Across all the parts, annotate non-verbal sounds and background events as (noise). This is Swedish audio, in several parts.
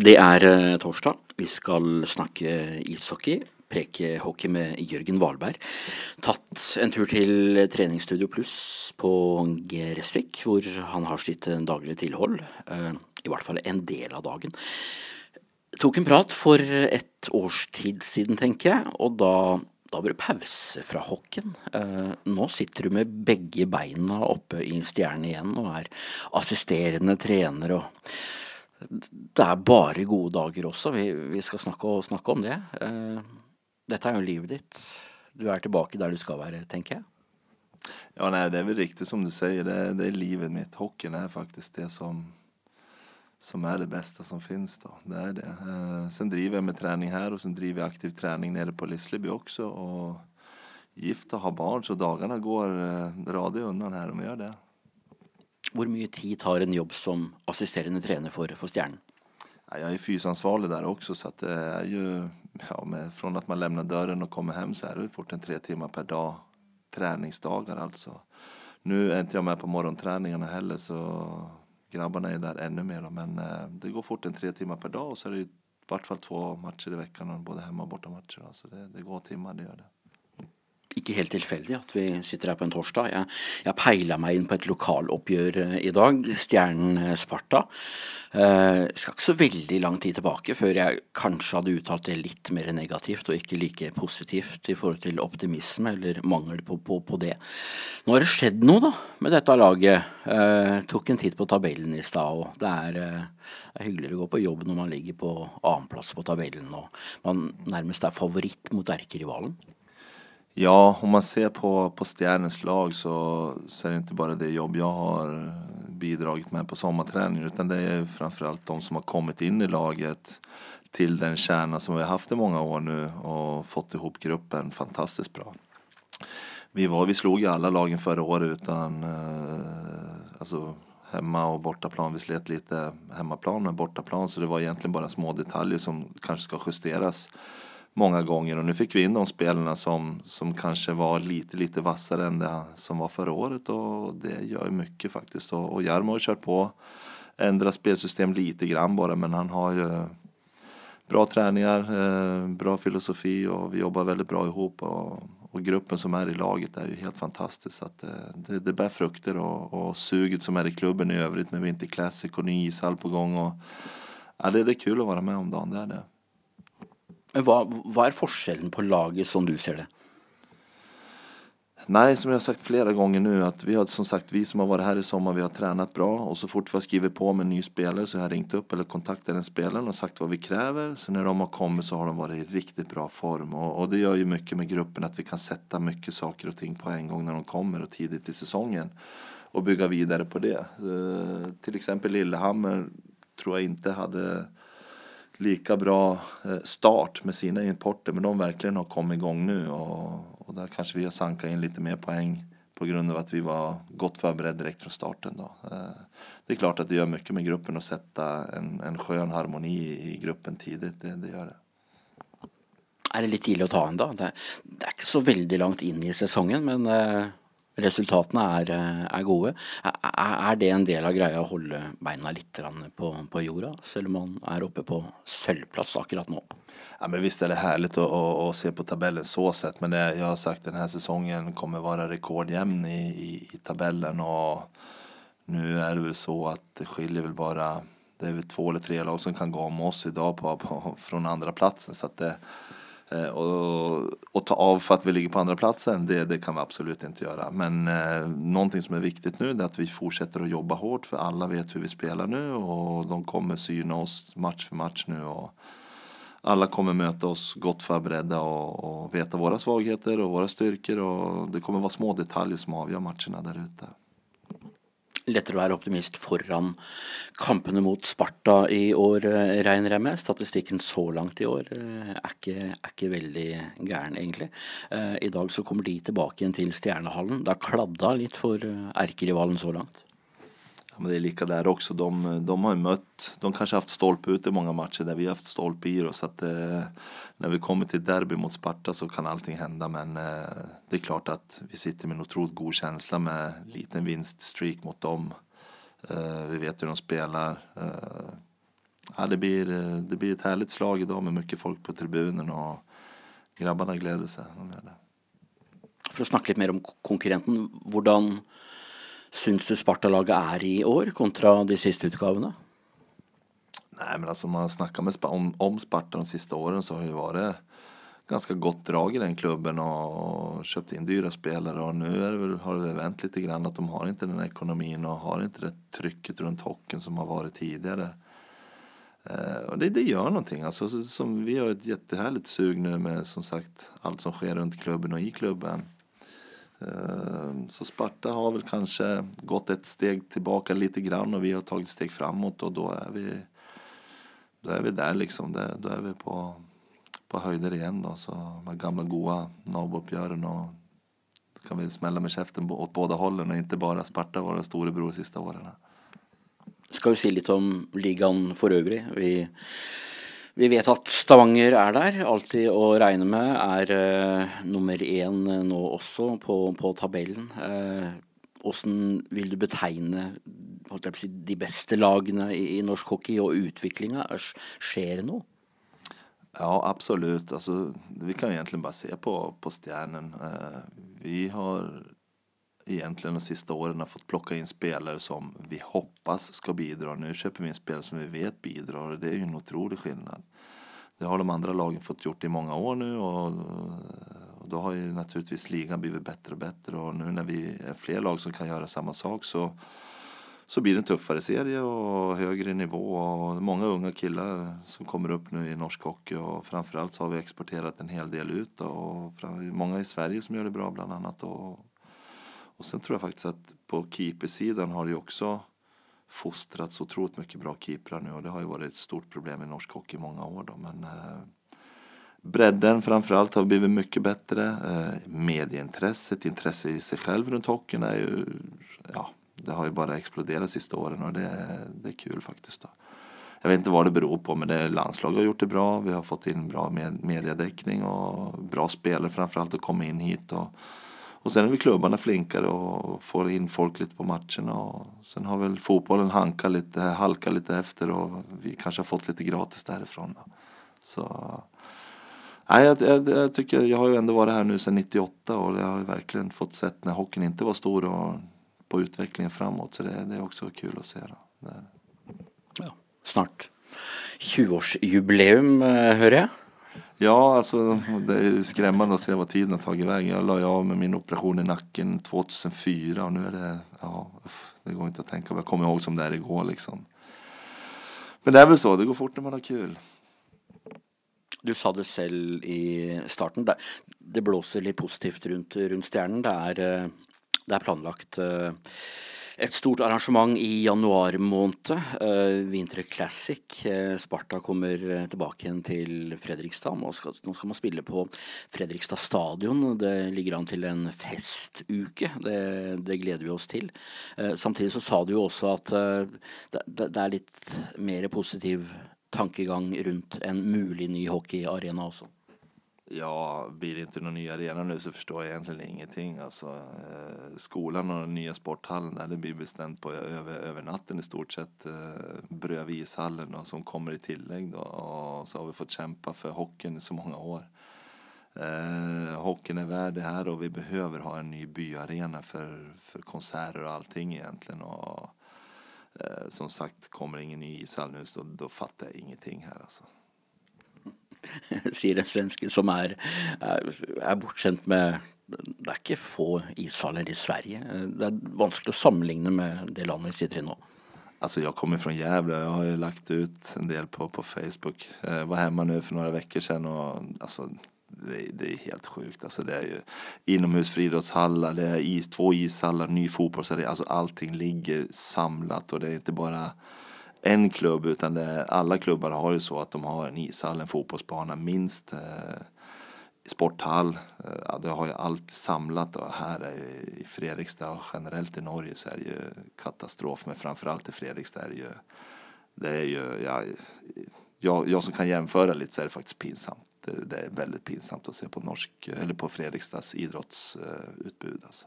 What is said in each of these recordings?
Det er eh, torsdag. Vi skal snakke ishockey. Preke hockey med Jørgen Valberg. Tatt en tur til treningsstudio pluss på Gressvik, hvor han har sitt eh, daglige tilhold. Eh, I hvert fall en del av dagen. Tok en prat for et års tid siden, tenker jeg, og da, da var det pause fra hockeyen. Nå sitter du med begge beina oppe i stjernen igjen og er assisterende trener og det er bare gode dager også. Vi, vi skal snakke, og snakke om det. Eh, dette er jo livet ditt. Du er tilbake der du skal være, tenker jeg. Ja, nei, det är väl riktigt som du säger. Det är, det är livet mitt. Hockeyn är faktiskt det som, som är det bästa som finns. Då. Det är det. Eh, sen driver jag med träning här och sen driver jag aktiv träning nere på Lisleby också. Och gift och har barn så dagarna går eh, radigt undan här om jag gör det. Hvor mye tid tar en jobb som assisterende trener för for Stjernen? Jag är fysansvarig där också så att eh, det är ju ja, med, från att man lämnar dörren och kommer hem så är det fort en tre timmar per dag träningsdagar alltså. Nu är inte jag med på morgonträningarna heller så grabbarna är där ännu mer då, men eh, det går fort en tre timmar per dag och så är det i vart fall två matcher i veckan både hemma och bortamatcher. då. Så det, det går timmar, det gör det. Ikke helt tilfeldig at vi sitter her på en torsdag. Jeg, jeg peila meg inn på et lokaloppgjør eh, i dag, Stjernen-Sparta. Eh, eh, skal ikke så veldig lang tid tilbake før jeg kanskje hadde uttalt det litt mer negativt og ikke like positivt i forhold til optimisme eller mangel på, på, på det. Nå har det skjedd noe da med dette laget. Eh, tok en titt på tabellen i stad, og det er, eh, det er hyggeligere å gå på jobb når man ligger på annenplass på tabellen og man nærmest er favoritt mot erkerivalen. Ja, om man ser på, på Stjärnens lag så, så är det inte bara det jobb jag har bidragit med på sommarträningen utan det är framförallt de som har kommit in i laget till den kärna som vi har haft i många år nu och fått ihop gruppen fantastiskt bra. Vi, var, vi slog ju alla lagen förra året utan eh, alltså hemma och bortaplan. Vi slet lite hemmaplan med bortaplan så det var egentligen bara små detaljer som kanske ska justeras många gånger och nu fick vi in de spelarna som, som kanske var lite, lite vassare än det som var förra året och det gör ju mycket faktiskt. Och, och Jarmo har kört på, ändrat spelsystem lite grann bara men han har ju eh, bra träningar, eh, bra filosofi och vi jobbar väldigt bra ihop och, och gruppen som är i laget är ju helt fantastisk. Så att, eh, det, det bär frukter och, och suget som är i klubben i övrigt med Winter Classic och ny ishall på gång. Och, ja, det, det är kul att vara med om dagen, det är det. Men hva, hva er forskjellen på laget som du ser det? Nej, som jag har sagt flera gånger nu att vi har som sagt, vi som har varit här i sommar, vi har tränat bra och så fort vi har skrivit på med en ny spelare så har jag ringt upp eller kontaktat den spelaren och sagt vad vi kräver. Så när de har kommit så har de varit i riktigt bra form och, och det gör ju mycket med gruppen att vi kan sätta mycket saker och ting på en gång när de kommer och tidigt i säsongen och bygga vidare på det. Uh, till exempel Lillehammer tror jag inte hade lika bra eh, start med sina importer men de verkligen har kommit igång nu och, och där kanske vi har sankat in lite mer poäng på grund av att vi var gott förberedda direkt från starten. Då. Eh, det är klart att det gör mycket med gruppen att sätta en, en skön harmoni i gruppen tidigt, det, det gör det. Är det lite tidigt att ta en då? Det, det är inte så väldigt långt in i säsongen, men eh, resultatene er, eh, er gode. Er, er det en del av greia å holde beina litt på, på jorda, selv om man er oppe på sølvplass akkurat nå? Ja, men visst är det härligt att, å, å, se på tabellen så sett. Men det, jag har sagt den här säsongen kommer vara rekordjämn i, i, i tabellen. og nu är det väl så att det skiljer vel bara, det er vel två eller tre lag som kan gå om oss idag på, på, från andra platsen. Så det, Eh, och, och ta av för att vi ligger på andra platsen, det, det kan vi absolut inte göra. Men eh, någonting som är viktigt nu är att vi fortsätter att jobba hårt för alla vet hur vi spelar nu och de kommer syna oss match för match nu. Och, alla kommer möta oss gott förberedda och, och veta våra svagheter och våra styrkor och det kommer vara små detaljer som avgör matcherna där ute. Lettere å være optimist foran kampene mot Sparta i år, eh, regner jeg med. Statistikken så langt i år eh, er ikke, er ikke veldig gæren, egentlig. Eh, I dag så kommer de tilbake igjen til Stjernehallen. Det har kladda litt for erkerivalen så langt. Men det är lika där också. De, de har ju mött, de kanske haft stolpe ut i många matcher där vi har haft stolpe i oss. Så att, eh, när vi kommer till derby mot Sparta så kan allting hända. Men eh, det är klart att vi sitter med en otroligt god känsla med liten vinststreak mot dem. Eh, vi vet hur de spelar. Eh, ja, det, blir, eh, det blir ett härligt slag idag med mycket folk på tribunen och grabbarna gläder sig. För att snacka lite mer om konkurrenten, hvordan syns du Sparta-laget är i år kontra de sista utgavene? Nej, men alltså om man snackar med, om, om Sparta de sista åren så har det varit ganska gott drag i den klubben och köpt in dyra spelare och nu är det väl, har det vänt lite grann att de har inte den ekonomin och har inte det trycket runt hockeyn som har varit tidigare. Eh, och det, det gör någonting. Alltså, som vi har ett jättehärligt sug nu med som sagt allt som sker runt klubben och i klubben. Ehm, så Sparta har väl kanske gått ett steg tillbaka lite grann och vi har tagit steg framåt och då är vi, då är vi där liksom. Då är vi på, på höjder igen då. Så de gamla goa nabouppgören och kan vi smälla med käften åt båda hållen och inte bara Sparta vara storebror sista åren. Ska vi se lite om ligan för övrigt. Vi, vi vet at Stavanger er der, alltid å regne med. Er uh, nummer én eh, nå også på, på tabellen. Eh, åssen uh, vil du betegne si, de beste lagene i, i norsk hockey og utviklinga? Skjer det noe? Ja, absolut. Alltså, vi kan egentligen bara se på, på Stjärnen. Uh, vi har egentligen de sista åren har fått plocka in spelare som vi hoppas ska bidra. Nu köper vi in spelare som vi vet bidrar och det är ju en otrolig skillnad. Det har de andra lagen fått gjort i många år nu och, då har ju naturligtvis ligan blivit bättre och bättre och nu när vi är fler lag som kan göra samma sak så så blir det en tuffare serie och högre nivå och många unga killar som kommer upp nu i norsk hockey och framförallt så har vi exporterat en hel del ut och många i Sverige som gör det bra bland annat och och sen tror jag faktiskt att på keepersidan har det ju också fostrats otroligt mycket bra keeprar nu och det har ju varit ett stort problem i norsk hockey i många år då. Men eh, bredden framförallt har blivit mycket bättre. Eh, medieintresset, intresse i sig själv runt hockeyn är ju, ja, det har ju bara exploderat de sista åren och det, det är kul faktiskt. Då. Jag vet inte vad det beror på men det landslaget har gjort det bra. Vi har fått in bra med, mediedäckning och bra spelare framförallt att komma in hit. Och, och sen är vi klubbarna flinkare och får in folk lite på matcherna. Och sen har väl fotbollen hankat lite, halkat lite efter och vi kanske har fått lite gratis därifrån. Så Nej, jag, jag, jag, tycker, jag har ju ändå varit här nu sedan 98 och jag har ju verkligen fått sett när hockeyn inte var stor och på utvecklingen framåt. Så det, det är också kul att se. Då. Ja, snart 20-årsjubileum, eh, hör jag. Ja, alltså det är skrämmande att se vad tiden har tagit vägen. Jag la ju av med min operation i nacken 2004 och nu är det, ja, det går inte att tänka på. Jag kommer ihåg som det är igår liksom. Men det är väl så, det går fort när man har kul. Du sa det själv i starten, det, det blåser lite positivt runt, runt stjärnan. Det är, eh, det är planlagt eh, ett stort arrangemang i januari månad, Uh, eh, Winter Classic. Uh, Sparta kommer eh, tillbaka till Fredrikstad. Nå ska nå man spela på Fredrikstad stadion. Det ligger an till en festuke. Det, det gläder vi oss till. Uh, så sa du också att det, det, är lite mer positiv tankegång runt en möjlig ny hockeyarena också. Ja, blir det inte någon ny arena nu så förstår jag egentligen ingenting. Alltså, eh, skolan och den nya sporthallen där, det blir bestämt på över, över natten i stort sett. Eh, Bröv ishallen då, som kommer i tillägg då. Och så har vi fått kämpa för hockeyn i så många år. Eh, hockeyn är värd det här och vi behöver ha en ny byarena för, för konserter och allting egentligen. Och, eh, som sagt, kommer ingen ny ishall nu så då fattar jag ingenting här alltså. (laughs) sier en svenske som er, er, er bortskjemt med Det er ikke få ishaller i Sverige. Det är vanskelig att sammenligne med det landet vi sitter i nu. Alltså jag kommer från Gävle, jag har ju lagt ut en del på, på Facebook. Jag var hemma nu för några veckor sedan och alltså, det, det är helt sjukt. Alltså det är ju inomhusfriidrottshallar, det är is, två ishallar, ny fotbollsarena, alltså allting ligger samlat och det är inte bara en klubb utan det, alla klubbar har ju så att de har en ishall, en fotbollsbana minst. Eh, sporthall, eh, det har ju allt samlat och här är, i Fredrikstad och generellt i Norge så är det ju katastrof men framförallt i Fredrikstad är det ju det är ju, ja, jag, jag som kan jämföra lite så är det faktiskt pinsamt. Det, det är väldigt pinsamt att se på norsk, eller på Fredrikstads idrottsutbud. Alltså.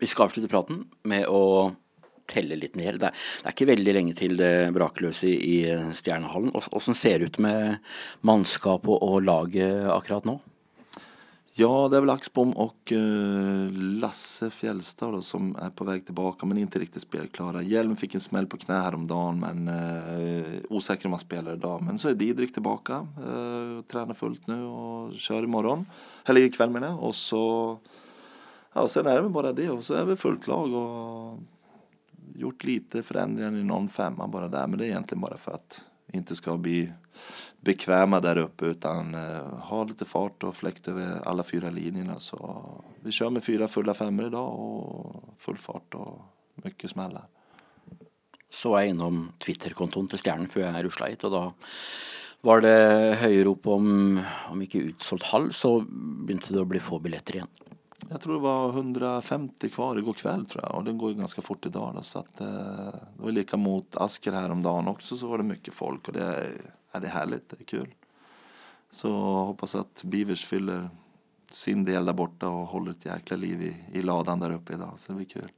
Vi ska avsluta praten med att telle litt ned. Det er, det er ikke veldig lenge til det brakløse i, i Stjernehallen. Åssen ser det ut med mannskapet og, og laget akkurat nå? Ja, det är väl Axbom och eh, uh, Lasse Fjällstad då, som är på väg tillbaka men inte riktigt spelklara. Hjelm fick en smäll på knä häromdagen men eh, uh, osäker om han spelar idag. Men så är Didrik tillbaka, uh, eh, tränar fullt nu och kör imorgon. Eller ikväll menar jag. Och så, ja sen är det väl bara det och så är vi fullt lag och gjort lite förändringar i någon femma bara där men det är egentligen bara för att inte ska bli bekväma där uppe utan eh, ha lite fart och fläkt över alla fyra linjerna. Så vi kör med fyra fulla femmor idag och full fart och mycket smällar. Så jag inom Twitterkonton till til Stjernen før jeg rusla hit, och då var det höjrop om om inte utsålt hall, så började det att bli få biljetter igen. Jag tror det var 150 kvar igår kväll tror jag och den går ju ganska fort idag då, så att eh, det var lika mot Asker häromdagen också så var det mycket folk och det är, är det härligt, det är kul. Så hoppas att Beavers fyller sin del där borta och håller ett jäkla liv i, i ladan där uppe idag så det blir kul.